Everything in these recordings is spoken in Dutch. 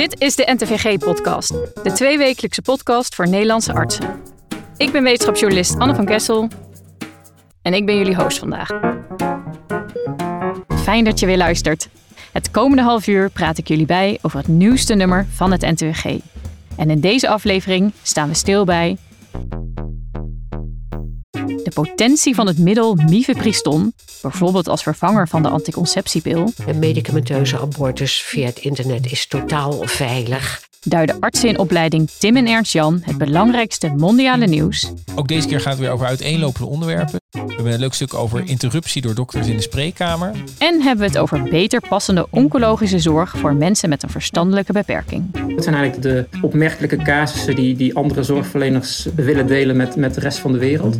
Dit is de NTVG-podcast, de tweewekelijkse podcast voor Nederlandse artsen. Ik ben wetenschapsjournalist Anne van Kessel en ik ben jullie host vandaag. Fijn dat je weer luistert. Het komende half uur praat ik jullie bij over het nieuwste nummer van het NTVG. En in deze aflevering staan we stil bij de potentie van het middel mifepriston, bijvoorbeeld als vervanger van de anticonceptiepil, Een medicamenteuze abortus via het internet is totaal veilig. duiden artsen in opleiding Tim en Ernst Jan het belangrijkste mondiale nieuws. Ook deze keer gaat het weer over uiteenlopende onderwerpen. We hebben een leuk stuk over interruptie door dokters in de spreekkamer. En hebben we het over beter passende oncologische zorg voor mensen met een verstandelijke beperking. Het zijn eigenlijk de opmerkelijke casussen die, die andere zorgverleners willen delen met, met de rest van de wereld.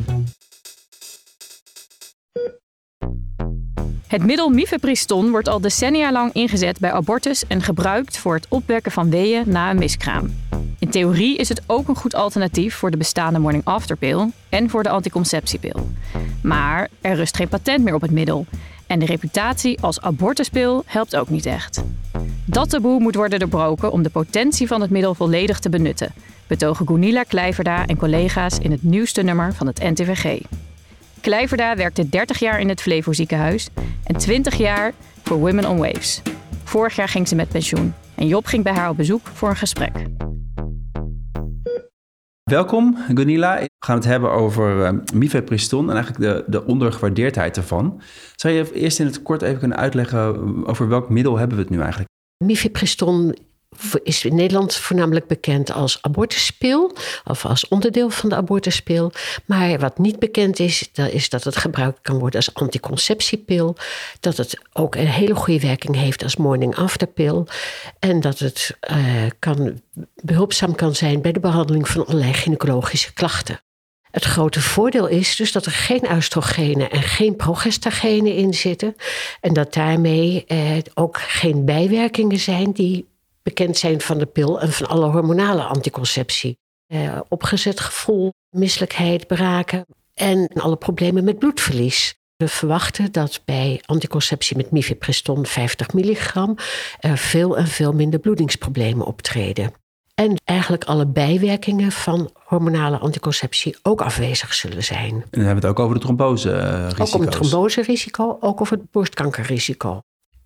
Het middel mifepriston wordt al decennia lang ingezet bij abortus en gebruikt voor het opwekken van weeën na een miskraam. In theorie is het ook een goed alternatief voor de bestaande morning after pil en voor de anticonceptiepil. Maar er rust geen patent meer op het middel en de reputatie als abortuspil helpt ook niet echt. Dat taboe moet worden doorbroken om de potentie van het middel volledig te benutten, betogen Gunilla Kleiverda en collega's in het nieuwste nummer van het NTVG. Kleiverda werkte 30 jaar in het Flevo ziekenhuis en 20 jaar voor Women on Waves. Vorig jaar ging ze met pensioen en Job ging bij haar op bezoek voor een gesprek. Welkom, Gunilla. We gaan het hebben over uh, mifepriston en eigenlijk de, de ondergewaardeerdheid ervan. Zou je eerst in het kort even kunnen uitleggen over welk middel hebben we het nu eigenlijk? Mifepriston is in Nederland voornamelijk bekend als abortuspil of als onderdeel van de abortuspil. Maar wat niet bekend is, dat is dat het gebruikt kan worden als anticonceptiepil. Dat het ook een hele goede werking heeft als morning after pil. En dat het uh, kan, behulpzaam kan zijn bij de behandeling van allerlei gynaecologische klachten. Het grote voordeel is dus dat er geen oestrogenen en geen progestagenen in zitten. En dat daarmee eh, ook geen bijwerkingen zijn die bekend zijn van de pil en van alle hormonale anticonceptie. Eh, opgezet gevoel, misselijkheid, braken en alle problemen met bloedverlies. We verwachten dat bij anticonceptie met mifepriston 50 milligram er veel en veel minder bloedingsproblemen optreden. En eigenlijk alle bijwerkingen van hormonale anticonceptie ook afwezig zullen zijn. En dan hebben we het ook over de tromboserisico. Ook om het tromboserisico, ook over het borstkankerrisico.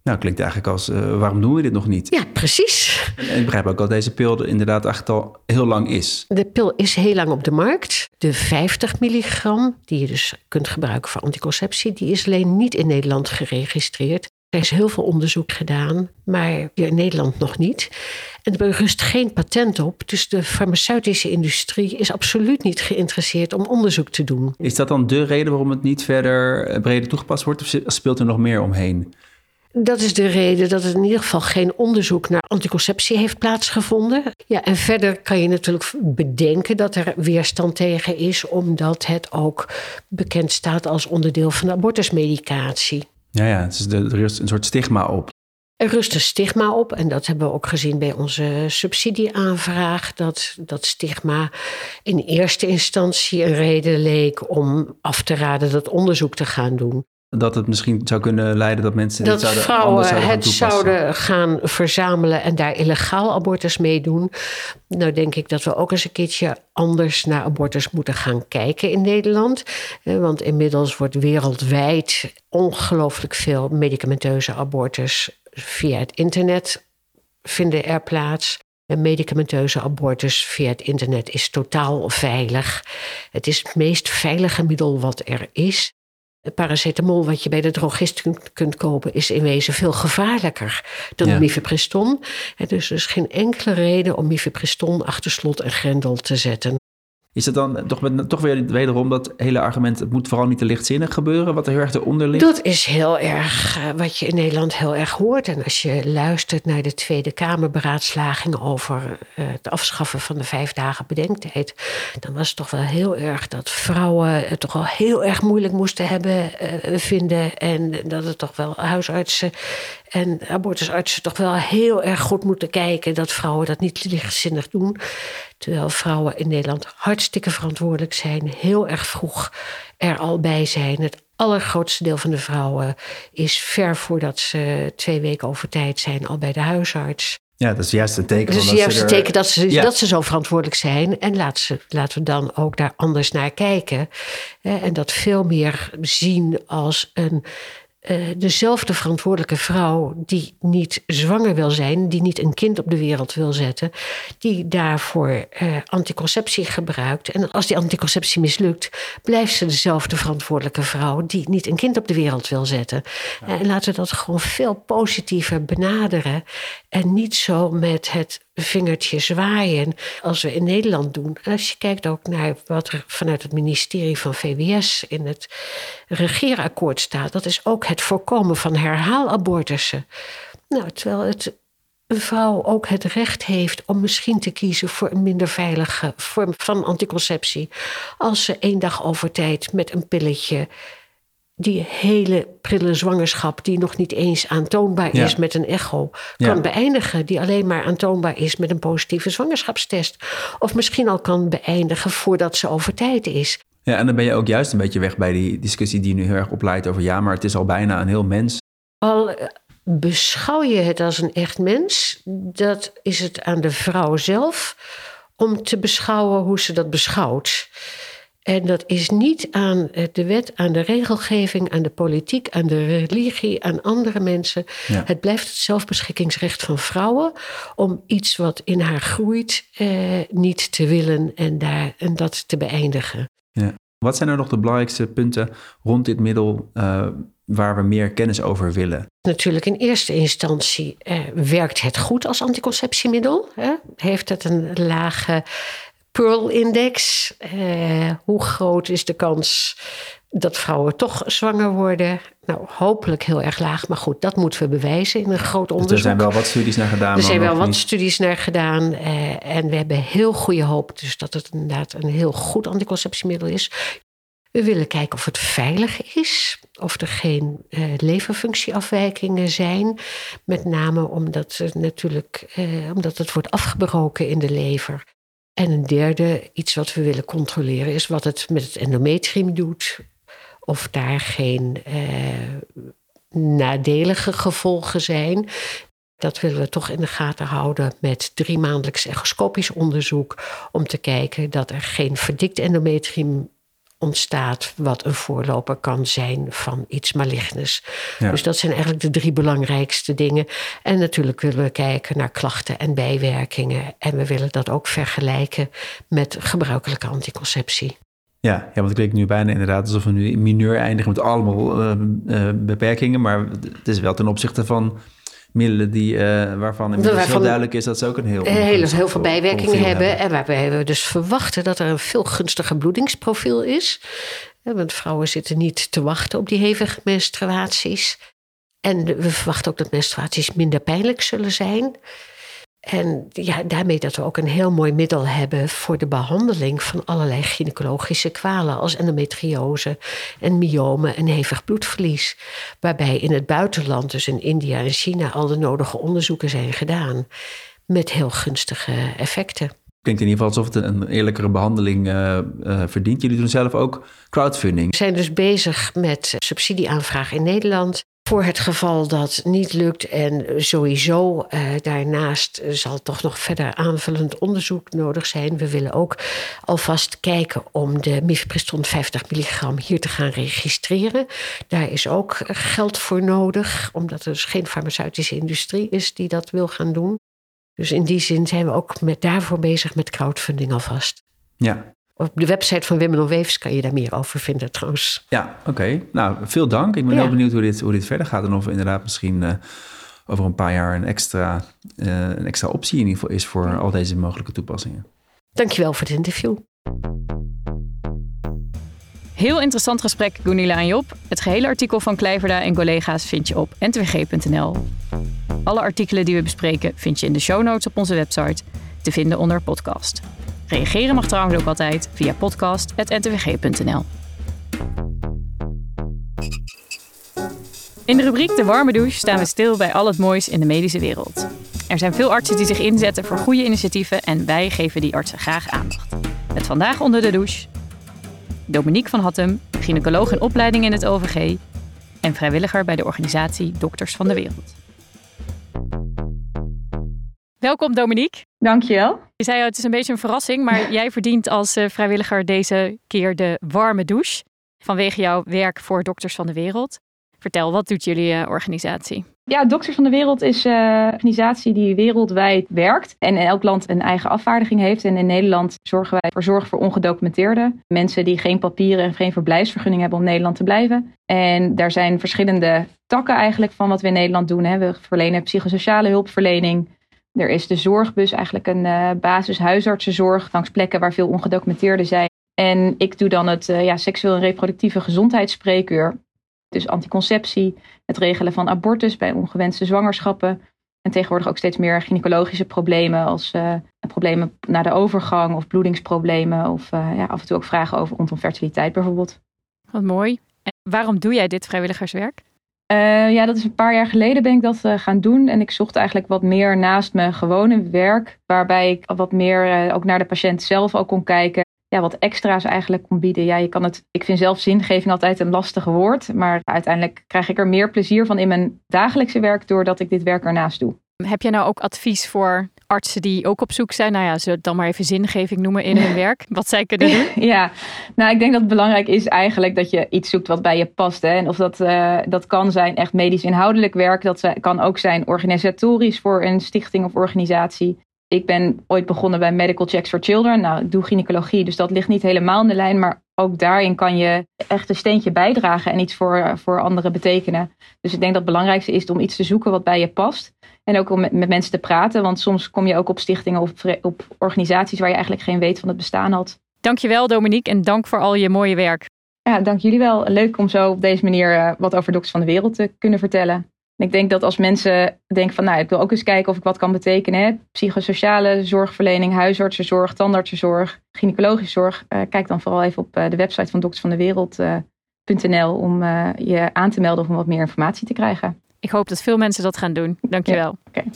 Nou, klinkt eigenlijk als, uh, waarom doen we dit nog niet? Ja, precies. En ik begrijp ook dat deze pil er inderdaad echt al heel lang is. De pil is heel lang op de markt. De 50 milligram, die je dus kunt gebruiken voor anticonceptie, die is alleen niet in Nederland geregistreerd. Er is heel veel onderzoek gedaan, maar hier in Nederland nog niet. En er rust geen patent op. Dus de farmaceutische industrie is absoluut niet geïnteresseerd om onderzoek te doen. Is dat dan de reden waarom het niet verder breder toegepast wordt? Of speelt er nog meer omheen? Dat is de reden dat er in ieder geval geen onderzoek naar anticonceptie heeft plaatsgevonden. Ja, en verder kan je natuurlijk bedenken dat er weerstand tegen is, omdat het ook bekend staat als onderdeel van de abortusmedicatie. Ja, ja, het is de, er rust een soort stigma op. Er rust een stigma op en dat hebben we ook gezien bij onze subsidieaanvraag. Dat dat stigma in eerste instantie een reden leek om af te raden dat onderzoek te gaan doen dat het misschien zou kunnen leiden dat mensen dat zouden, vrouwen zouden het zouden gaan verzamelen en daar illegaal abortus mee doen. Nou denk ik dat we ook eens een keertje anders naar abortus moeten gaan kijken in Nederland. Want inmiddels wordt wereldwijd ongelooflijk veel medicamenteuze abortus via het internet vinden er plaats. Een medicamenteuze abortus via het internet is totaal veilig. Het is het meest veilige middel wat er is. Paracetamol wat je bij de drogist kunt kopen is in wezen veel gevaarlijker dan ja. mifepriston. Dus er is geen enkele reden om mifepriston achter slot en grendel te zetten. Is het dan toch, toch weer wederom dat hele argument... het moet vooral niet te lichtzinnig gebeuren, wat er heel erg eronder ligt? Dat is heel erg uh, wat je in Nederland heel erg hoort. En als je luistert naar de Tweede Kamerberaadslaging... over uh, het afschaffen van de vijf dagen bedenktijd... dan was het toch wel heel erg dat vrouwen het toch wel heel erg moeilijk moesten hebben uh, vinden... en dat het toch wel huisartsen en abortusartsen toch wel heel erg goed moeten kijken... dat vrouwen dat niet lichtzinnig doen... Terwijl vrouwen in Nederland hartstikke verantwoordelijk zijn, heel erg vroeg er al bij zijn. Het allergrootste deel van de vrouwen is ver voordat ze twee weken over tijd zijn al bij de huisarts. Ja, dat is juist een teken. Dus van juist er- teken dat ze, Ja. dat ze zo verantwoordelijk zijn. En laten, ze, laten we dan ook daar anders naar kijken. En dat veel meer zien als een, eh, dezelfde verantwoordelijke vrouw die niet zwanger wil zijn, die niet een kind op de wereld wil zetten, die daarvoor eh, anticonceptie gebruikt. En als die anticonceptie mislukt, blijft ze dezelfde verantwoordelijke vrouw die niet een kind op de wereld wil zetten. En laten we dat gewoon veel positiever benaderen. En niet zo met het vingertje zwaaien als we in Nederland doen. En als je kijkt ook naar wat er vanuit het ministerie van VWS in het regeerakkoord staat, dat is ook het voorkomen van herhaalabortussen. Nou, terwijl het een vrouw ook het recht heeft om misschien te kiezen voor een minder veilige vorm van anticonceptie. Als ze één dag over tijd met een pilletje die hele prille zwangerschap, die nog niet eens aantoonbaar Ja. is met een echo, Ja. kan beëindigen. Die alleen maar aantoonbaar is met een positieve zwangerschapstest. Of misschien al kan beëindigen voordat ze over tijd is. Ja, en dan ben je ook juist een beetje weg bij die discussie die nu heel erg opleidt over ja, maar het is al bijna een heel mens. Al eh, beschouw je het als een echt mens, dat is het aan de vrouw zelf om te beschouwen hoe ze dat beschouwt. En dat is niet aan eh, de wet, aan de regelgeving, aan de politiek, aan de religie, aan andere mensen. Ja. Het blijft het zelfbeschikkingsrecht van vrouwen om iets wat in haar groeit eh, niet te willen en, daar, en dat te beëindigen. Wat zijn nou nog de belangrijkste punten rond dit middel eh, waar we meer kennis over willen? Natuurlijk in eerste instantie eh, werkt het goed als anticonceptiemiddel. Hè? Heeft het een lage Pearl-index? Eh, hoe groot is de kans dat vrouwen toch zwanger worden? Nou, hopelijk heel erg laag, maar goed, dat moeten we bewijzen in een groot Dus onderzoek. er zijn wel wat studies naar gedaan. Er zijn wel wat niet- studies naar gedaan. eh, en we hebben heel goede hoop dus dat het inderdaad een heel goed anticonceptiemiddel is. We willen kijken of het veilig is. Of er geen eh, leverfunctieafwijkingen zijn. Met name omdat, natuurlijk, omdat het wordt afgebroken in de lever. En een derde, iets wat we willen controleren, is wat het met het endometrium doet. Of daar geen eh, nadelige gevolgen zijn. Dat willen we toch in de gaten houden met drie maandelijks echoscopisch onderzoek. Om te kijken dat er geen verdikt endometrium ontstaat, wat een voorloper kan zijn van iets malignes. Ja. Dus dat zijn eigenlijk de drie belangrijkste dingen. En natuurlijk willen we kijken naar klachten en bijwerkingen. En we willen dat ook vergelijken met gebruikelijke anticonceptie. Ja, ja, want het klinkt nu bijna inderdaad alsof we nu in mineur eindigen met allemaal eh, eh, beperkingen. Maar het is wel ten opzichte van middelen die, eh, waarvan inmiddels heel duidelijk is dat ze ook een heel... Heel, ongunstig heel veel bijwerkingen profiel hebben. En waarbij we dus verwachten dat er een veel gunstiger bloedingsprofiel is. Eh, Want vrouwen zitten niet te wachten op die hevige menstruaties. En we verwachten ook dat menstruaties minder pijnlijk zullen zijn. En ja, daarmee dat we ook een heel mooi middel hebben voor de behandeling van allerlei gynaecologische kwalen, als endometriose en myomen en hevig bloedverlies. Waarbij in het buitenland, dus in India en China, al de nodige onderzoeken zijn gedaan met heel gunstige effecten. Klinkt in ieder geval alsof het een eerlijkere behandeling eh, eh, verdient. Jullie doen zelf ook crowdfunding. We zijn dus bezig met subsidieaanvraag in Nederland. Voor het geval dat niet lukt en sowieso eh, daarnaast zal toch nog verder aanvullend onderzoek nodig zijn. We willen ook alvast kijken om de mifepriston 50 milligram hier te gaan registreren. Daar is ook geld voor nodig, omdat er dus geen farmaceutische industrie is die dat wil gaan doen. Dus in die zin zijn we ook met, daarvoor bezig met crowdfunding alvast. Ja, Op de website van Women on Waves kan je daar meer over vinden trouwens. ja oké. Nou, veel dank. Ik ben Ja. heel benieuwd hoe dit, hoe dit verder gaat. En of inderdaad misschien eh, over een paar jaar een extra, eh, een extra optie in ieder geval is voor al deze mogelijke toepassingen. Dankjewel voor het interview. Heel interessant gesprek, Gunilla en Job. Het gehele artikel van Kleverda en collega's vind je op ntwg.nl. Alle artikelen die we bespreken vind je in de show notes op onze website, te vinden onder podcast. Reageren mag trouwens ook altijd via podcast.ntwg.nl. In de rubriek De Warme Douche staan we stil bij al het moois in de medische wereld. Er zijn veel artsen die zich inzetten voor goede initiatieven en wij geven die artsen graag aandacht. Met vandaag onder de douche Dominique van Hattem, gynaecoloog in opleiding in het OVG en vrijwilliger bij de organisatie Dokters van de Wereld. Welkom Dominique. Dankjewel. Je zei het is een beetje een verrassing, maar jij verdient als eh, vrijwilliger deze keer de warme douche vanwege jouw werk voor Dokters van de Wereld. Vertel, wat doet jullie uh, organisatie? Ja, Dokters van de Wereld is een organisatie die wereldwijd werkt en in elk land een eigen afvaardiging heeft. En in Nederland zorgen wij voor zorg voor ongedocumenteerden. Mensen die geen papieren en geen verblijfsvergunning hebben om Nederland te blijven. En daar zijn verschillende takken eigenlijk van wat we in Nederland doen. Hè. We verlenen psychosociale hulpverlening. Er is de zorgbus, eigenlijk een uh, basis huisartsenzorg langs plekken waar veel ongedocumenteerden zijn. En ik doe dan het uh, ja, seksueel en reproductieve gezondheidsspreekuur. Dus anticonceptie, het regelen van abortus bij ongewenste zwangerschappen. En tegenwoordig ook steeds meer gynaecologische problemen als uh, problemen na de overgang of bloedingsproblemen. Of ja, af en toe ook vragen over rondom fertiliteit bijvoorbeeld. Wat mooi. En waarom doe jij dit vrijwilligerswerk? Uh, ja, dat is een paar jaar geleden ben ik dat uh, gaan doen. En ik zocht eigenlijk wat meer naast mijn gewone werk. Waarbij ik wat meer uh, ook naar de patiënt zelf ook kon kijken. Ja, wat extra's eigenlijk kon bieden. Ja, je kan het, ik vind zelf zingeving altijd een lastig woord. Maar uiteindelijk krijg ik er meer plezier van in mijn dagelijkse werk. Doordat ik dit werk ernaast doe. Heb jij nou ook advies voor artsen die ook op zoek zijn, nou ja, ze dan maar even zingeving noemen in hun werk, wat zij kunnen doen? Ja, nou ik denk dat het belangrijk is eigenlijk dat je iets zoekt wat bij je past. Hè? En of dat, uh, dat kan zijn echt medisch inhoudelijk werk, dat kan ook zijn organisatorisch voor een stichting of organisatie. Ik ben ooit begonnen bij Medical Checks for Children. Nou, ik doe gynaecologie, dus dat ligt niet helemaal in de lijn. Maar ook daarin kan je echt een steentje bijdragen en iets voor, voor anderen betekenen. Dus ik denk dat het belangrijkste is om iets te zoeken wat bij je past. En ook om met, met mensen te praten. Want soms kom je ook op stichtingen of op organisaties waar je eigenlijk geen weet van het bestaan had. Dankjewel Dominique en dank voor al je mooie werk. Ja, dank jullie wel. Leuk om zo op deze manier uh, wat over Dokters van de Wereld te kunnen vertellen. En ik denk dat als mensen denken van nou, ik wil ook eens kijken of ik wat kan betekenen. Hè? Psychosociale zorgverlening, huisartsenzorg, tandartsenzorg, gynaecologische zorg. Uh, kijk dan vooral even op uh, de website van Dokters van de Wereld.nl om je aan te melden of om wat meer informatie te krijgen. Ik hoop dat veel mensen dat gaan doen. Dankjewel. Ja, okay.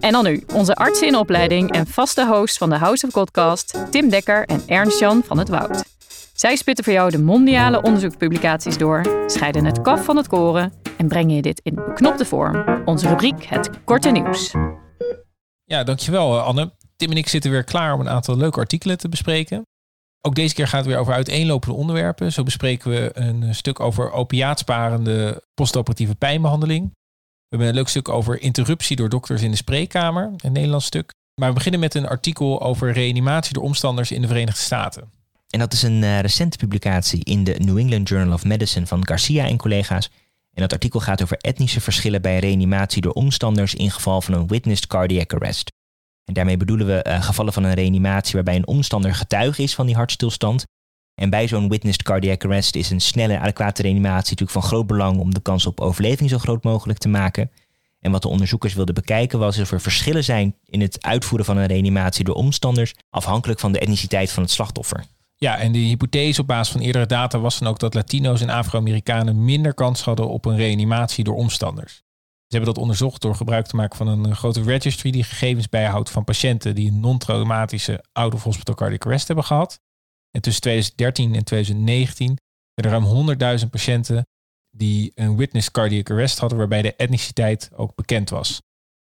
En dan nu, onze artsen in opleiding en vaste host van de House of Godcast, Tim Dekker en Ernst-Jan van het Woud. Zij spitten voor jou de mondiale onderzoekspublicaties door, scheiden het kaf van het koren en brengen je dit in beknopte vorm. Onze rubriek Het Korte Nieuws. Ja, dankjewel Anne. Tim en ik zitten weer klaar om een aantal leuke artikelen te bespreken. Ook deze keer gaat het weer over uiteenlopende onderwerpen. Zo bespreken we een stuk over opiaatsparende postoperatieve pijnbehandeling. We hebben een leuk stuk over interruptie door dokters in de spreekkamer, een Nederlands stuk. Maar we beginnen met een artikel over reanimatie door omstanders in de Verenigde Staten. En dat is een uh, recente publicatie in de New England Journal of Medicine van Garcia en collega's. En dat artikel gaat over etnische verschillen bij reanimatie door omstanders in geval van een witnessed cardiac arrest. En daarmee bedoelen we uh, gevallen van een reanimatie waarbij een omstander getuige is van die hartstilstand. En bij zo'n witnessed cardiac arrest is een snelle adequate reanimatie natuurlijk van groot belang om de kans op overleving zo groot mogelijk te maken. En wat de onderzoekers wilden bekijken was of er verschillen zijn in het uitvoeren van een reanimatie door omstanders, afhankelijk van de etniciteit van het slachtoffer. Ja, en de hypothese op basis van eerdere data was dan ook dat Latino's en Afro-Amerikanen minder kans hadden op een reanimatie door omstanders. Ze hebben dat onderzocht door gebruik te maken van een grote registry die gegevens bijhoudt van patiënten die een non-traumatische out-of-hospital cardiac arrest hebben gehad. En tussen 2013 en 2019 werden er ruim 100.000 patiënten die een witness cardiac arrest hadden waarbij de etniciteit ook bekend was.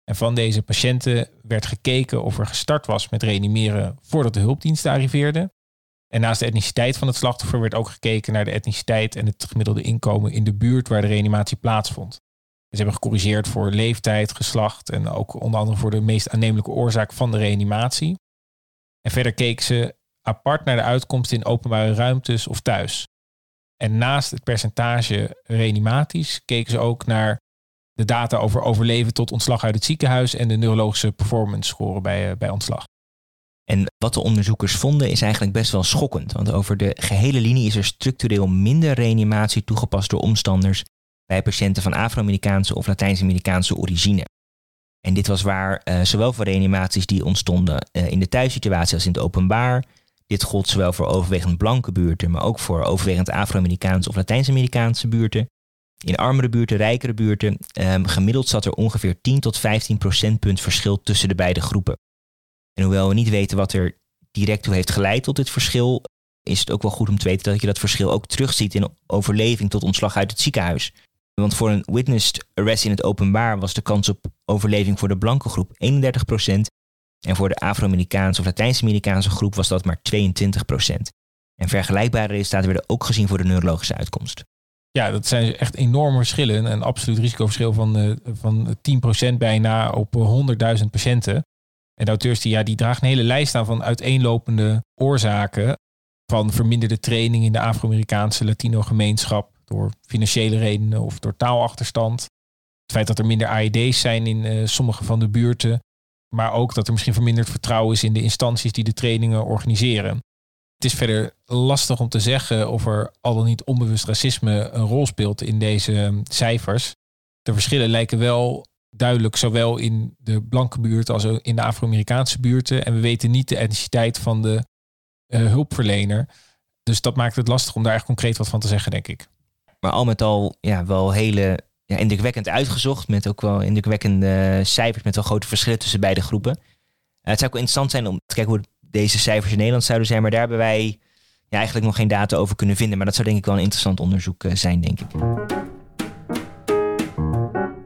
En van deze patiënten werd gekeken of er gestart was met reanimeren voordat de hulpdiensten arriveerden. En naast de etniciteit van het slachtoffer werd ook gekeken naar de etniciteit en het gemiddelde inkomen in de buurt waar de reanimatie plaatsvond. Ze hebben gecorrigeerd voor leeftijd, geslacht en ook onder andere voor de meest aannemelijke oorzaak van de reanimatie. En verder keken ze apart naar de uitkomst in openbare ruimtes of thuis. En naast het percentage reanimaties keken ze ook naar de data over overleven tot ontslag uit het ziekenhuis en de neurologische performance score bij, bij ontslag. En wat de onderzoekers vonden is eigenlijk best wel schokkend, want over de gehele linie is er structureel minder reanimatie toegepast door omstanders bij patiënten van Afro-Amerikaanse of Latijns-Amerikaanse origine. En dit was waar uh, zowel voor reanimaties die ontstonden uh, in de thuissituatie als in het openbaar. Dit gold zowel voor overwegend blanke buurten, maar ook voor overwegend Afro-Amerikaanse of Latijns-Amerikaanse buurten. In armere buurten, rijkere buurten, um, gemiddeld zat er ongeveer 10 tot 15 procentpunt verschil tussen de beide groepen. En hoewel we niet weten wat er direct toe heeft geleid tot dit verschil, is het ook wel goed om te weten dat je dat verschil ook terugziet in overleving tot ontslag uit het ziekenhuis. Want voor een witnessed arrest in het openbaar was de kans op overleving voor de blanke groep 31%. En voor de Afro-Amerikaanse of Latijns-Amerikaanse groep was dat maar 22%. En vergelijkbare resultaten werden ook gezien voor de neurologische uitkomst. Ja, dat zijn echt enorme verschillen. Een absoluut risicoverschil van, uh, van 10% bijna op 100.000 patiënten. En de auteurs die, ja, die dragen een hele lijst aan van uiteenlopende oorzaken. Van verminderde training in de Afro-Amerikaanse Latino-gemeenschap. Door financiële redenen of door taalachterstand. Het feit dat er minder AED's zijn in uh, sommige van de buurten. Maar ook dat er misschien verminderd vertrouwen is in de instanties die de trainingen organiseren. Het is verder lastig om te zeggen of er al dan niet onbewust racisme een rol speelt in deze ehm, cijfers. De verschillen lijken wel duidelijk, zowel in de blanke buurt als in de Afro-Amerikaanse buurten. En we weten niet de etniciteit van de uh, hulpverlener. Dus dat maakt het lastig om daar echt concreet wat van te zeggen, denk ik. Maar al met al ja, wel hele ja, indrukwekkend uitgezocht. Met ook wel indrukwekkende cijfers. Met wel grote verschillen tussen beide groepen. Uh, het zou ook interessant zijn om te kijken hoe deze cijfers in Nederland zouden zijn. Maar daar hebben wij ja, eigenlijk nog geen data over kunnen vinden. Maar dat zou denk ik wel een interessant onderzoek uh, zijn, denk ik.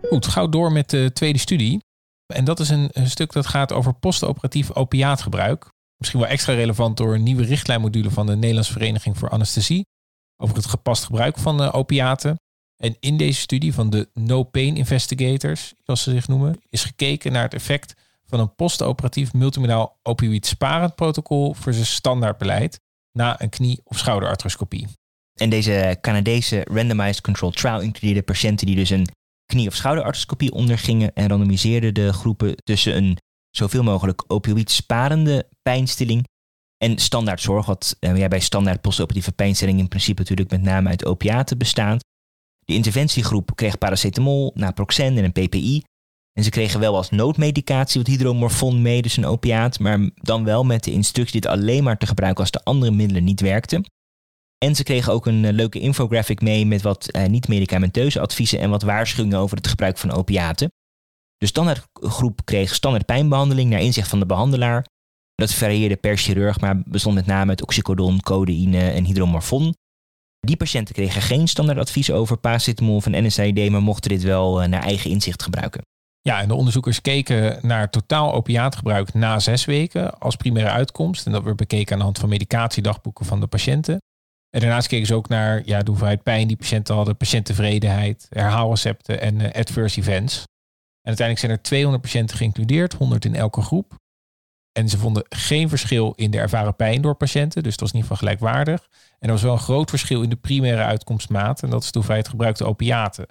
Goed, gauw door met de tweede studie. En dat is een, stuk dat gaat over postoperatief opiaatgebruik. Misschien wel extra relevant door een nieuwe richtlijnmodule van de Nederlandse Vereniging voor Anesthesie. Over het gepast gebruik van uh, opiaten. En in deze studie van de No Pain Investigators, zoals ze zich noemen, is gekeken naar het effect van een postoperatief multimodaal opioïd sparend protocol versus standaardbeleid na een knie- of schouderarthroscopie. En deze Canadese randomized control trial includeerde patiënten die dus een knie- of schouderarthroscopie ondergingen en randomiseerde de groepen tussen een zoveel mogelijk opioïd sparende pijnstilling en standaardzorg, wat eh, ja, bij standaard postoperatieve pijnstilling in principe natuurlijk met name uit opiaten bestaat. De interventiegroep kreeg paracetamol, naproxen en een PPI. En ze kregen wel als noodmedicatie wat hydromorfon mee, dus een opiaat, maar dan wel met de instructie dit alleen maar te gebruiken als de andere middelen niet werkten. En ze kregen ook een eh, leuke infographic mee met wat uh, niet-medicamenteuze adviezen en wat waarschuwingen over het gebruik van opiaten. De standaardgroep kreeg standaard pijnbehandeling naar inzicht van de behandelaar. Dat varieerde per chirurg, maar bestond met name uit oxycodon, codeïne en hydromorfon. Die patiënten kregen geen standaardadvies over paracetamol een NSAID, maar mochten dit wel naar eigen inzicht gebruiken. Ja, en de onderzoekers keken naar totaal opiaatgebruik na zes weken als primaire uitkomst. En dat werd bekeken aan de hand van medicatiedagboeken van de patiënten. En daarnaast keken ze ook naar ja, de hoeveelheid pijn die patiënten hadden, patiënttevredenheid, herhaalrecepten en uh, adverse events. En uiteindelijk zijn er 200 patiënten geïncludeerd, 100 in elke groep. En ze vonden geen verschil in de ervaren pijn door patiënten, dus dat was ieder geval gelijkwaardig. En er was wel een groot verschil in de primaire uitkomstmaat, en dat is de hoeveelheid gebruikte opiaten.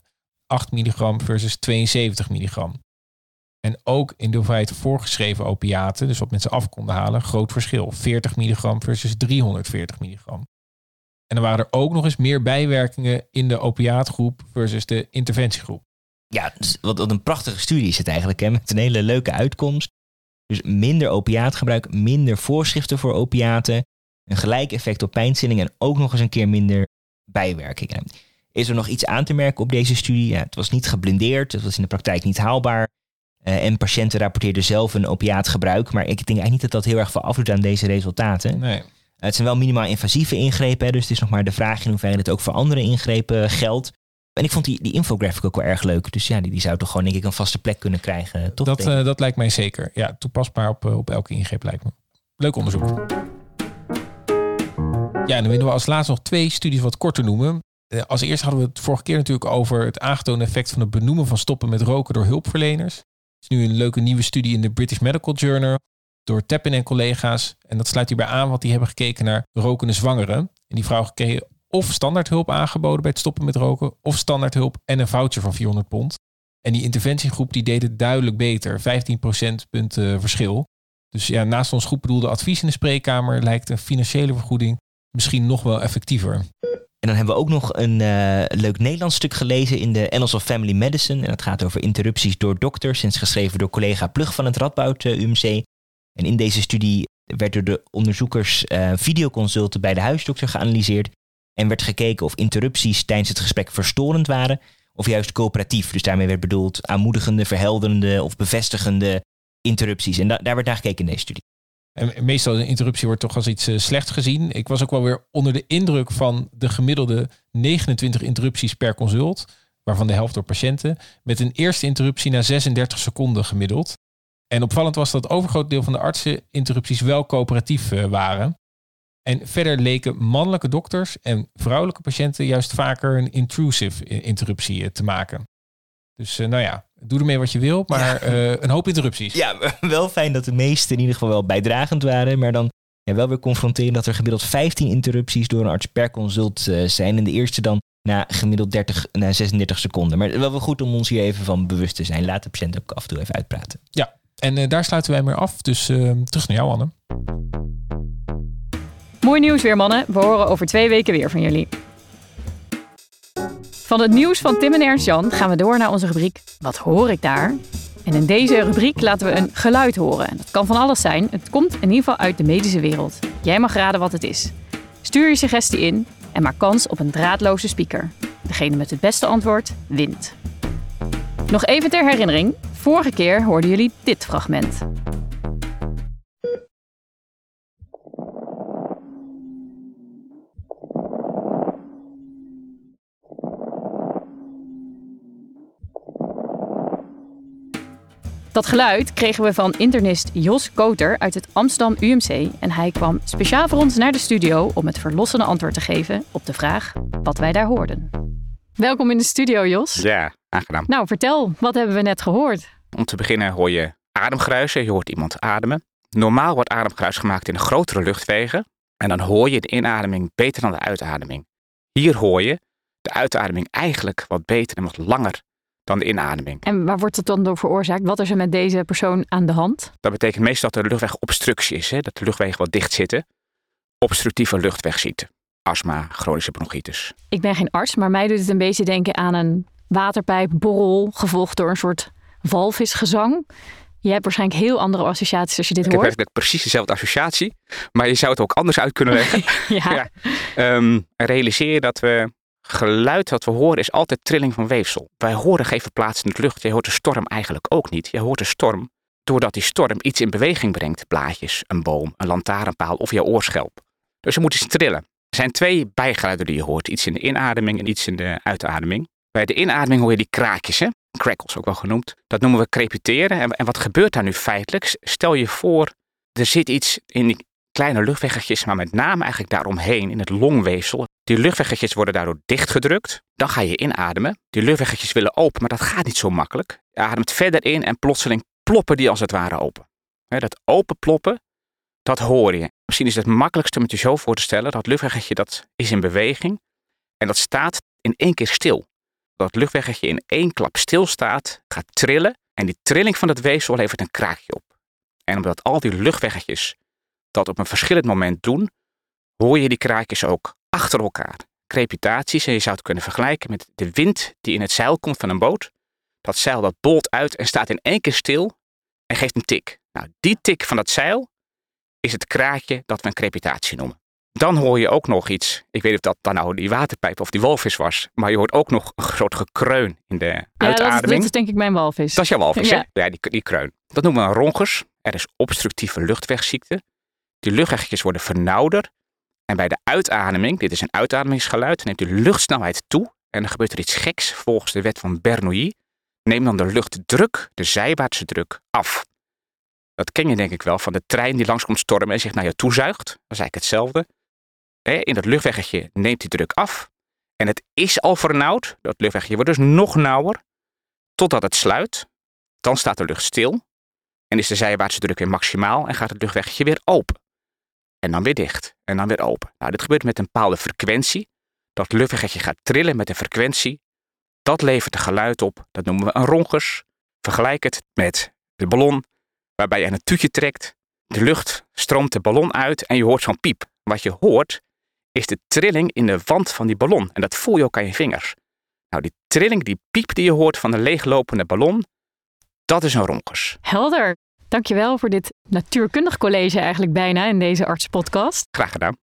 8 milligram versus 72 milligram. En ook in de hoeveelheid voorgeschreven opiaten, dus wat mensen af konden halen, groot verschil. 40 milligram versus 340 milligram. En dan waren er ook nog eens meer bijwerkingen in de opiaatgroep versus de interventiegroep. Ja, wat, wat een prachtige studie is het eigenlijk, hè? met een hele leuke uitkomst. Dus minder opiaatgebruik, minder voorschriften voor opiaten, een gelijk effect op pijnstilling en ook nog eens een keer minder bijwerkingen. Is er nog iets aan te merken op deze studie? Ja, het was niet geblindeerd, het was in de praktijk niet haalbaar. Uh, en patiënten rapporteerden zelf een opiaatgebruik. Maar ik denk eigenlijk niet dat dat heel erg veel afdoet aan deze resultaten. Nee. Het zijn wel minimaal invasieve ingrepen. Hè, dus het is nog maar de vraag in hoeverre dit ook voor andere ingrepen geldt. En ik vond die, die infographic ook wel erg leuk. Dus ja, die, die zou toch gewoon denk ik een vaste plek kunnen krijgen. Toch, dat, uh, dat lijkt mij zeker. Ja, toepasbaar op, op elke ingreep lijkt me. Leuk onderzoek. Ja, en dan willen we als laatste nog twee studies wat korter noemen. Als eerste hadden we het vorige keer natuurlijk over het aangetoonde effect van het benoemen van stoppen met roken door hulpverleners. Het is nu een leuke nieuwe studie in de British Medical Journal door Teppin en collega's. En dat sluit hierbij aan, want die hebben gekeken naar rokende zwangeren. En die vrouwen kregen of standaardhulp aangeboden bij het stoppen met roken, of standaardhulp en een voucher van 400 pond. En die interventiegroep die deed het duidelijk beter, 15 procentpunten verschil. Dus ja, naast ons goed bedoelde advies in de spreekkamer lijkt een financiële vergoeding misschien nog wel effectiever. En dan hebben we ook nog een uh, leuk Nederlands stuk gelezen in de Annals of Family Medicine. En dat gaat over interrupties door dokters. En geschreven door collega Plug van het Radboud uh, UMC. En in deze studie werd door de onderzoekers uh, videoconsulten bij de huisdokter geanalyseerd. En werd gekeken of interrupties tijdens het gesprek verstorend waren. Of juist coöperatief. Dus daarmee werd bedoeld aanmoedigende, verhelderende of bevestigende interrupties. En da daar werd naar gekeken in deze studie. En meestal een interruptie wordt toch als iets uh, slecht gezien. Ik was ook wel weer onder de indruk van de gemiddelde 29 interrupties per consult. waarvan de helft door patiënten, met een eerste interruptie na 36 seconden gemiddeld. En opvallend was dat het overgroot deel van de artseninterrupties wel coöperatief eh, waren. En verder leken mannelijke dokters en vrouwelijke patiënten juist vaker een intrusive interruptie eh, te maken. Dus uh, nou ja, doe ermee wat je wil, maar ja. een hoop interrupties. Ja, wel fijn dat de meeste in ieder geval wel bijdragend waren, maar dan ja, wel weer confronteren dat er gemiddeld 15 interrupties door een arts per consult zijn. En de eerste dan na gemiddeld 30, na 36 seconden. Maar wel wel goed om ons hier even van bewust te zijn. Laat de patiënt ook af en toe even uitpraten. Ja, en uh, daar sluiten wij mee af. Dus uh, terug naar jou, Anne. Mooi nieuws weer, mannen. We horen over twee weken weer van jullie. Van het nieuws van Tim en Ernst-Jan gaan we door naar onze rubriek Wat hoor ik daar? En in deze rubriek laten we een geluid horen. En dat kan van alles zijn. Het komt in ieder geval uit de medische wereld. Jij mag raden wat het is. Stuur je suggestie in en maak kans op een draadloze speaker. Degene met het beste antwoord wint. Nog even ter herinnering: vorige keer hoorden jullie dit fragment. Dat geluid kregen we van internist Jos Koter uit het Amsterdam UMC en hij kwam speciaal voor ons naar de studio om het verlossende antwoord te geven op de vraag wat wij daar hoorden. Welkom in de studio, Jos. Ja, aangenaam. Nou, vertel, wat hebben we net gehoord? Om te beginnen hoor je ademgeruisen, je hoort iemand ademen. Normaal wordt ademgeruis gemaakt in de grotere luchtwegen en dan hoor je de inademing beter dan de uitademing. Hier hoor je de uitademing eigenlijk wat beter en wat langer dan de inademing. En waar wordt het dan door veroorzaakt? Wat is er met deze persoon aan de hand? Dat betekent meestal dat er luchtwegobstructie is, hè? dat de luchtwegen wat dicht zitten. Obstructieve luchtwegziekte, astma, chronische bronchitis. Ik ben geen arts, maar mij doet het een beetje denken aan een waterpijpborrel, gevolgd door een soort walvisgezang. Je hebt waarschijnlijk heel andere associaties als je dit ik hoort. Ik heb eigenlijk precies dezelfde associatie, maar je zou het ook anders uit kunnen leggen. ja. ja. Um, realiseer dat we geluid dat we horen is altijd trilling van weefsel. Wij horen geen verplaatsende lucht. Je hoort de storm eigenlijk ook niet. Je hoort de storm doordat die storm iets in beweging brengt. Blaadjes, een boom, een lantaarnpaal of jouw oorschelp. Dus je moet iets trillen. Er zijn twee bijgeluiden die je hoort. Iets in de inademing en iets in de uitademing. Bij de inademing hoor je die kraakjes, hè? Crackles ook wel genoemd. Dat noemen we crepiteren. En, en wat gebeurt daar nu feitelijk? Stel je voor, er zit iets in die kleine luchtweggetjes, maar met name eigenlijk daaromheen in het longweefsel. Die luchtweggetjes worden daardoor dichtgedrukt. Dan ga je inademen. Die luchtweggetjes willen open, maar dat gaat niet zo makkelijk. Je ademt verder in en plotseling ploppen die als het ware open. dat openploppen, dat hoor je. Misschien is het makkelijkste om het je zo voor te stellen. Dat luchtweggetje dat is in beweging en dat staat in één keer stil. Dat luchtweggetje in één klap stilstaat, gaat trillen en die trilling van het weefsel levert een kraakje op. En omdat al die luchtweggetjes dat op een verschillend moment doen, hoor je die kraakjes ook achter elkaar. Crepitaties, en je zou het kunnen vergelijken met de wind die in het zeil komt van een boot. Dat zeil dat bolt uit en staat in één keer stil en geeft een tik. Nou, die tik van dat zeil is het kraakje dat we een crepitatie noemen. Dan hoor je ook nog iets. Ik weet niet of dat dan nou die waterpijp of die walvis was. Maar je hoort ook nog een groot gekreun in de ja, uitademing. Dat is, dat is denk ik mijn walvis. Dat is jouw walvis, ja. hè? Ja, die, die kreun. Dat noemen we rongus. Er is obstructieve luchtwegziekte. Die luchtweggetjes worden vernauwder. En bij de uitademing, dit is een uitademingsgeluid, neemt de luchtsnelheid toe. En dan gebeurt er iets geks volgens de wet van Bernoulli. Neem dan de luchtdruk, de zijwaartse druk, af. Dat ken je denk ik wel van de trein die langskomt stormen en zich naar je toezuigt. Dat is eigenlijk hetzelfde. In dat luchtweggetje neemt die druk af. En het is al vernauwd. Dat luchtweggetje wordt dus nog nauwer. Totdat het sluit. Dan staat de lucht stil. En is de zijwaartse druk weer maximaal en gaat het luchtweggetje weer open. En dan weer dicht. En dan weer open. Nou, dit gebeurt met een bepaalde frequentie. Dat luchtweggetje gaat trillen met een frequentie. Dat levert een geluid op. Dat noemen we een rongus. Vergelijk het met de ballon waarbij je het tuutje trekt. De lucht stroomt de ballon uit en je hoort zo'n piep. Wat je hoort is de trilling in de wand van die ballon. En dat voel je ook aan je vingers. Nou, die trilling, die piep die je hoort van de leeglopende ballon, dat is een ronkus. Helder. Dankjewel voor dit natuurkundig college eigenlijk bijna in deze artspodcast. Graag gedaan.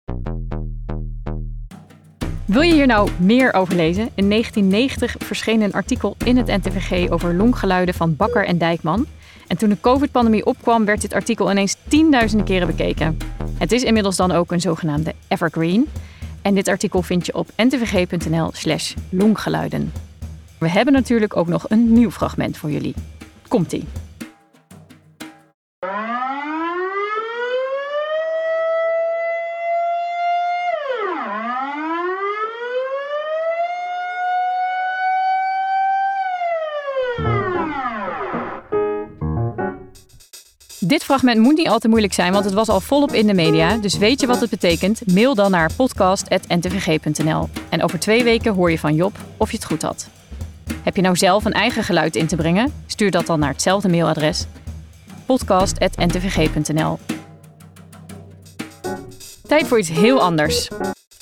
Wil je hier nou meer over lezen? In 1990 verscheen een artikel in het NTVG over longgeluiden van Bakker en Dijkman. En toen de COVID-pandemie opkwam, werd dit artikel ineens tienduizenden keren bekeken. Het is inmiddels dan ook een zogenaamde evergreen. En dit artikel vind je op ntvg.nl/slash longgeluiden. We hebben natuurlijk ook nog een nieuw fragment voor jullie. Komt-ie. Dit fragment moet niet al te moeilijk zijn, want het was al volop in de media. Dus weet je wat het betekent? Mail dan naar podcast.ntvg.nl. En over twee weken hoor je van Job of je het goed had. Heb je nou zelf een eigen geluid in te brengen? Stuur dat dan naar hetzelfde mailadres: podcast.ntvg.nl. Tijd voor iets heel anders.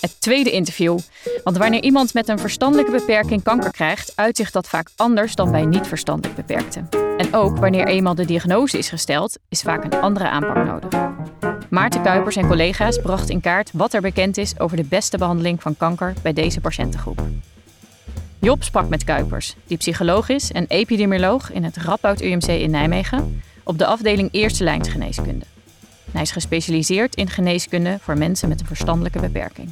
Het tweede interview. Want wanneer iemand met een verstandelijke beperking kanker krijgt, uitzicht dat vaak anders dan bij niet-verstandelijk beperkten. En ook wanneer eenmaal de diagnose is gesteld, is vaak een andere aanpak nodig. Maarten Kuipers en collega's brachten in kaart wat er bekend is over de beste behandeling van kanker bij deze patiëntengroep. Job sprak met Kuipers, die psycholoog is en epidemioloog in het Radboud UMC in Nijmegen, op de afdeling Eerste Lijnsgeneeskunde. Hij is gespecialiseerd in geneeskunde voor mensen met een verstandelijke beperking.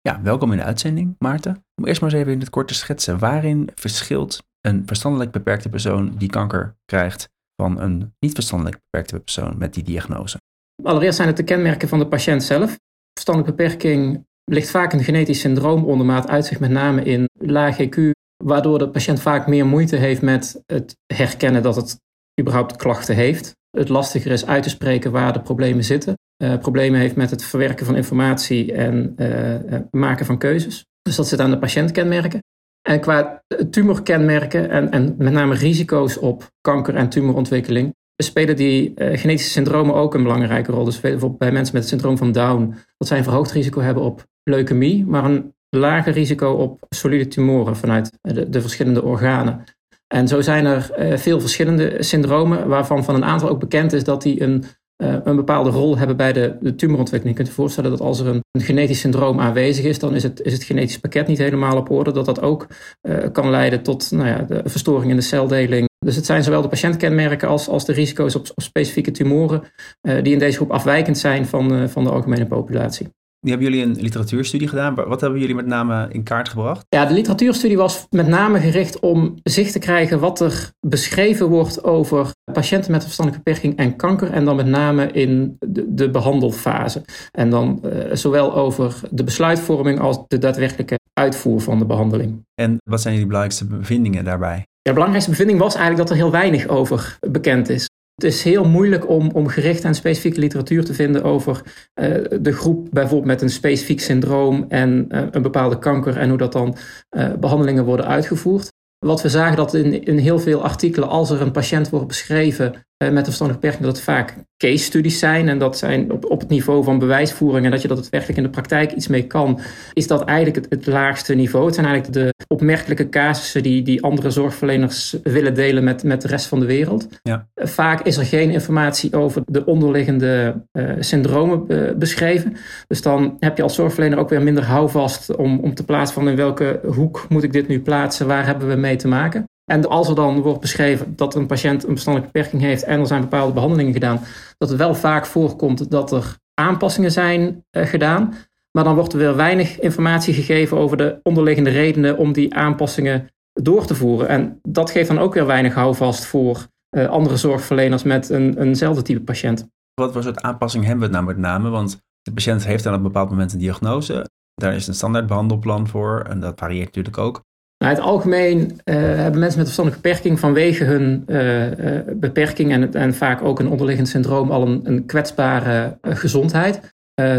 Ja, welkom in de uitzending, Maarten. Om eerst maar eens even in het kort te schetsen. Waarin verschilt een verstandelijk beperkte persoon die kanker krijgt van een niet verstandelijk beperkte persoon met die diagnose? Allereerst zijn het de kenmerken van de patiënt zelf. Verstandelijke beperking ligt vaak een genetisch syndroom onder, maar het uitzicht met name in laag EQ, waardoor de patiënt vaak meer moeite heeft met het herkennen dat het überhaupt klachten heeft. Het lastiger is uit te spreken waar de problemen zitten. Uh, problemen heeft met het verwerken van informatie en uh, maken van keuzes. Dus dat zit aan de patiëntkenmerken. En qua tumorkenmerken en, en met name risico's op kanker en tumorontwikkeling, spelen die genetische syndromen ook een belangrijke rol. Dus bijvoorbeeld bij mensen met het syndroom van Down, dat zij een verhoogd risico hebben op leukemie, maar een lager risico op solide tumoren vanuit de, de verschillende organen. En zo zijn er veel verschillende syndromen, waarvan van een aantal ook bekend is dat die een, een bepaalde rol hebben bij de, de tumorontwikkeling. Je kunt je voorstellen dat als er een, genetisch syndroom aanwezig is, dan is het, is het genetisch pakket niet helemaal op orde. Dat dat ook uh, kan leiden tot nou ja, de verstoring in de celdeling. Dus het zijn zowel de patiëntkenmerken als, als de risico's op, op specifieke tumoren die in deze groep afwijkend zijn van, van de algemene populatie. Die hebben jullie een literatuurstudie gedaan. Wat hebben jullie met name in kaart gebracht? Ja, de literatuurstudie was met name gericht om zicht te krijgen wat er beschreven wordt over patiënten met een verstandelijke beperking en kanker. En dan met name in de, de behandelfase. En dan uh, zowel over de besluitvorming als de daadwerkelijke uitvoer van de behandeling. En wat zijn jullie belangrijkste bevindingen daarbij? Ja, de belangrijkste bevinding was eigenlijk dat er heel weinig over bekend is. Het is heel moeilijk om, om gerichte en specifieke literatuur te vinden over uh, de groep bijvoorbeeld met een specifiek syndroom en uh, een bepaalde kanker en hoe dat dan uh, behandelingen worden uitgevoerd. Wat we zagen dat in, in heel veel artikelen, als er een patiënt wordt beschreven met een verstandelijke beperking, dat het vaak case studies zijn. En dat zijn op, op het niveau van bewijsvoering en dat je dat het werkelijk in de praktijk iets mee kan, is dat eigenlijk het, het laagste niveau. Het zijn eigenlijk de opmerkelijke casussen die, die andere zorgverleners willen delen met, met de rest van de wereld. Ja. Vaak is er geen informatie over de onderliggende uh, syndromen uh, beschreven. Dus dan heb je als zorgverlener ook weer minder houvast om, om te plaatsen van in welke hoek moet ik dit nu plaatsen, waar hebben we mee te maken. En als er dan wordt beschreven dat een patiënt een verstandelijke beperking heeft en er zijn bepaalde behandelingen gedaan, dat het wel vaak voorkomt dat er aanpassingen zijn uh, gedaan. Maar dan wordt er weer weinig informatie gegeven over de onderliggende redenen om die aanpassingen door te voeren. En dat geeft dan ook weer weinig houvast voor uh, andere zorgverleners met een, eenzelfde type patiënt. Wat voor soort aanpassing hebben we het nou met name? Want de patiënt heeft aan een bepaald moment een diagnose. Daar is een standaard behandelplan voor en dat varieert natuurlijk ook. Nou, het algemeen uh, hebben mensen met verstandelijke beperking vanwege hun uh, uh, beperking en, en, vaak ook een onderliggend syndroom al een, een kwetsbare gezondheid.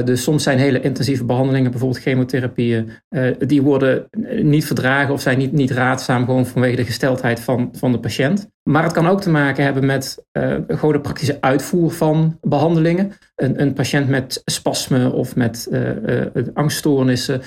dus soms zijn hele intensieve behandelingen, bijvoorbeeld chemotherapieën, die worden niet verdragen of zijn niet, niet raadzaam gewoon vanwege de gesteldheid van, van de patiënt. Maar het kan ook te maken hebben met gewoon de praktische uitvoer van behandelingen. Een, een patiënt met spasmen of met angststoornissen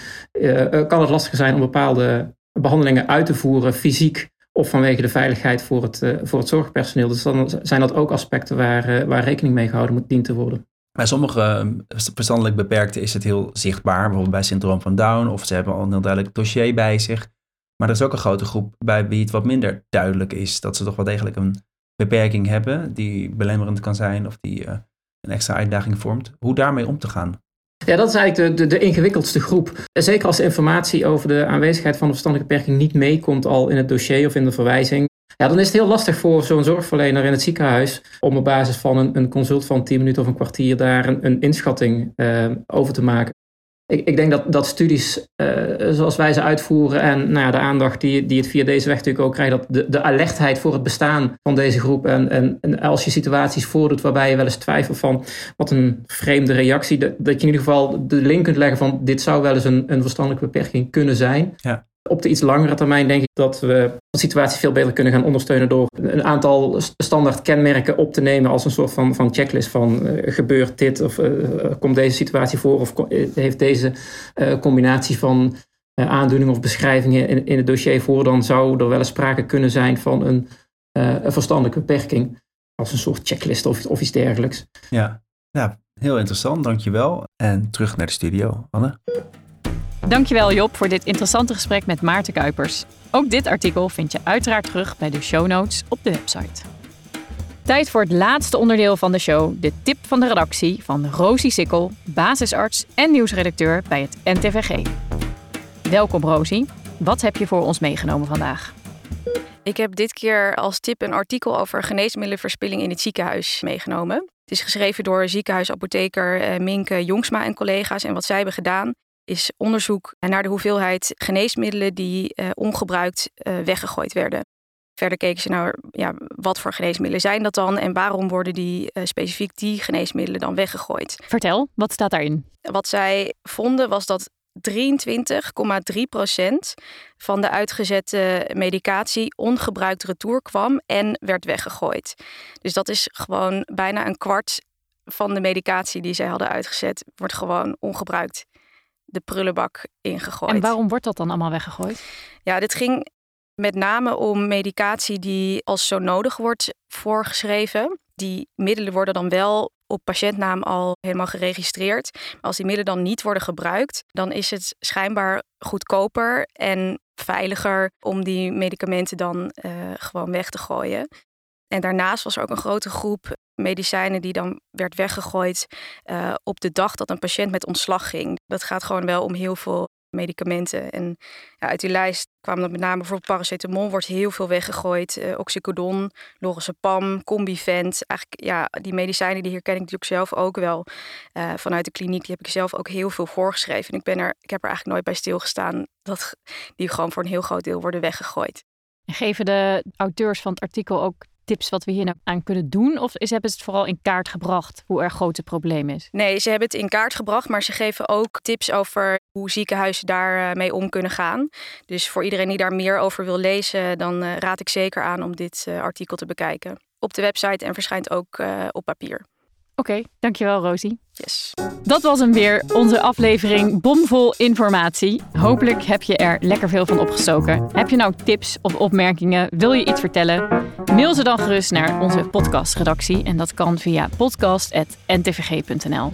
kan het lastig zijn om bepaalde behandelingen uit te voeren, fysiek of vanwege de veiligheid voor het, uh, voor het zorgpersoneel. Dus dan zijn dat ook aspecten waar, uh, waar rekening mee gehouden moet dient te worden. Bij sommige verstandelijk beperkten is het heel zichtbaar, bijvoorbeeld bij syndroom van Down, of ze hebben al een heel duidelijk dossier bij zich. Maar er is ook een grote groep bij wie het wat minder duidelijk is dat ze toch wel degelijk een beperking hebben die belemmerend kan zijn of die een extra uitdaging vormt. Hoe daarmee om te gaan? Ja, dat is eigenlijk de, de, de ingewikkeldste groep. Zeker als de informatie over de aanwezigheid van de verstandelijke beperking niet meekomt al in het dossier of in de verwijzing. Ja, dan is het heel lastig voor zo'n zorgverlener in het ziekenhuis om op basis van een, een consult van 10 minuten of een kwartier daar een, een inschatting uh, over te maken. Ik, ik, denk dat, dat studies uh, zoals wij ze uitvoeren en nou ja, de aandacht die, die het via deze weg natuurlijk ook krijgt, dat de, de alertheid voor het bestaan van deze groep en, en, en, als je situaties voordoet waarbij je wel eens twijfelt van wat een vreemde reactie, dat, dat je in ieder geval de link kunt leggen van dit zou wel eens een, een verstandelijke beperking kunnen zijn. Ja. Op de iets langere termijn denk ik dat we de situatie veel beter kunnen gaan ondersteunen door een aantal standaard kenmerken op te nemen als een soort van, van checklist van uh, gebeurt dit of uh, komt deze situatie voor of heeft deze combinatie van aandoeningen of beschrijvingen in, in het dossier voor, dan zou er wel eens sprake kunnen zijn van een, een verstandelijke beperking als een soort checklist of, of iets dergelijks. Ja. ja, heel interessant, dankjewel. En terug naar de studio, Anne. Dankjewel Job voor dit interessante gesprek met Maarten Kuipers. Ook dit artikel vind je uiteraard terug bij de show notes op de website. Tijd voor het laatste onderdeel van de show, de tip van de redactie van Rosie Sikkel, basisarts en nieuwsredacteur bij het NTVG. Welkom Rosie, wat heb je voor ons meegenomen vandaag? Ik heb dit keer als tip een artikel over geneesmiddelenverspilling in het ziekenhuis meegenomen. Het is geschreven door ziekenhuisapotheker Minke Jongsma en collega's. En wat zij hebben gedaan is onderzoek naar de hoeveelheid geneesmiddelen die uh, ongebruikt uh, weggegooid werden. Verder keken ze naar ja, wat voor geneesmiddelen zijn dat dan en waarom worden die uh, specifiek die geneesmiddelen dan weggegooid. Vertel, wat staat daarin? Wat zij vonden was dat 23,3 procent van de uitgezette medicatie ongebruikt retour kwam en werd weggegooid. Dus dat is gewoon bijna een kwart van de medicatie die zij hadden uitgezet, wordt gewoon ongebruikt de prullenbak ingegooid. En waarom wordt dat dan allemaal weggegooid? Ja, dit ging met name om medicatie die als zo nodig wordt voorgeschreven. Die middelen worden dan wel op patiëntnaam al helemaal geregistreerd. Maar als die middelen dan niet worden gebruikt, dan is het schijnbaar goedkoper en veiliger om die medicamenten dan uh, gewoon weg te gooien. En daarnaast was er ook een grote groep medicijnen die dan werd weggegooid uh, op de dag dat een patiënt met ontslag ging. Dat gaat gewoon wel om heel veel medicamenten. En ja, uit die lijst kwam dat met name bijvoorbeeld paracetamol wordt heel veel weggegooid. Uh, oxycodon, lorazepam, combivent. Eigenlijk ja, die medicijnen die hier ken ik natuurlijk zelf ook wel uh, vanuit de kliniek. Die heb ik zelf ook heel veel voorgeschreven. En ik, ben er, ik heb er eigenlijk nooit bij stilgestaan dat die gewoon voor een heel groot deel worden weggegooid. En geven de auteurs van het artikel ook tips wat we hier nou aan kunnen doen? Of is, hebben ze het vooral in kaart gebracht hoe erg groot het probleem is? Nee, ze hebben het in kaart gebracht, maar ze geven ook tips over hoe ziekenhuizen daarmee om kunnen gaan. Dus voor iedereen die daar meer over wil lezen, dan uh, raad ik zeker aan om dit uh, artikel te bekijken. Op de website en verschijnt ook op papier. Oké, okay, dankjewel Rosie. Yes. Dat was hem weer, onze aflevering bomvol informatie. Hopelijk heb je er lekker veel van opgestoken. Heb je nou tips of opmerkingen? Wil je iets vertellen? Mail ze dan gerust naar onze podcastredactie. En dat kan via podcast.ntvg.nl.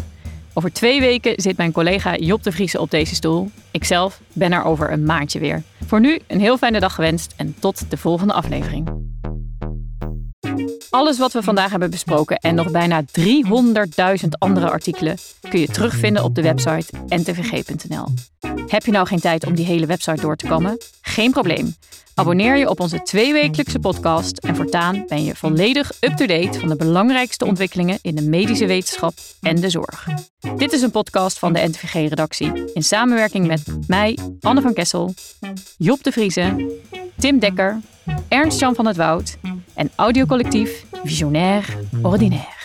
Over twee weken zit mijn collega Job de Vriese op deze stoel. Ikzelf ben er over een maandje weer. Voor nu een heel fijne dag gewenst en tot de volgende aflevering. Alles wat we vandaag hebben besproken en nog bijna 300.000 andere artikelen kun je terugvinden op de website ntvg.nl. Heb je nou geen tijd om die hele website door te komen? Geen probleem. Abonneer je op onze tweewekelijkse podcast en voortaan ben je volledig up-to-date van de belangrijkste ontwikkelingen in de medische wetenschap en de zorg. Dit is een podcast van de NTVG-redactie in samenwerking met mij, Anne van Kessel, Job de Vrieze, Tim Dekker, Ernst-Jan van het Woud en audiocollectief Visionair Ordinaire.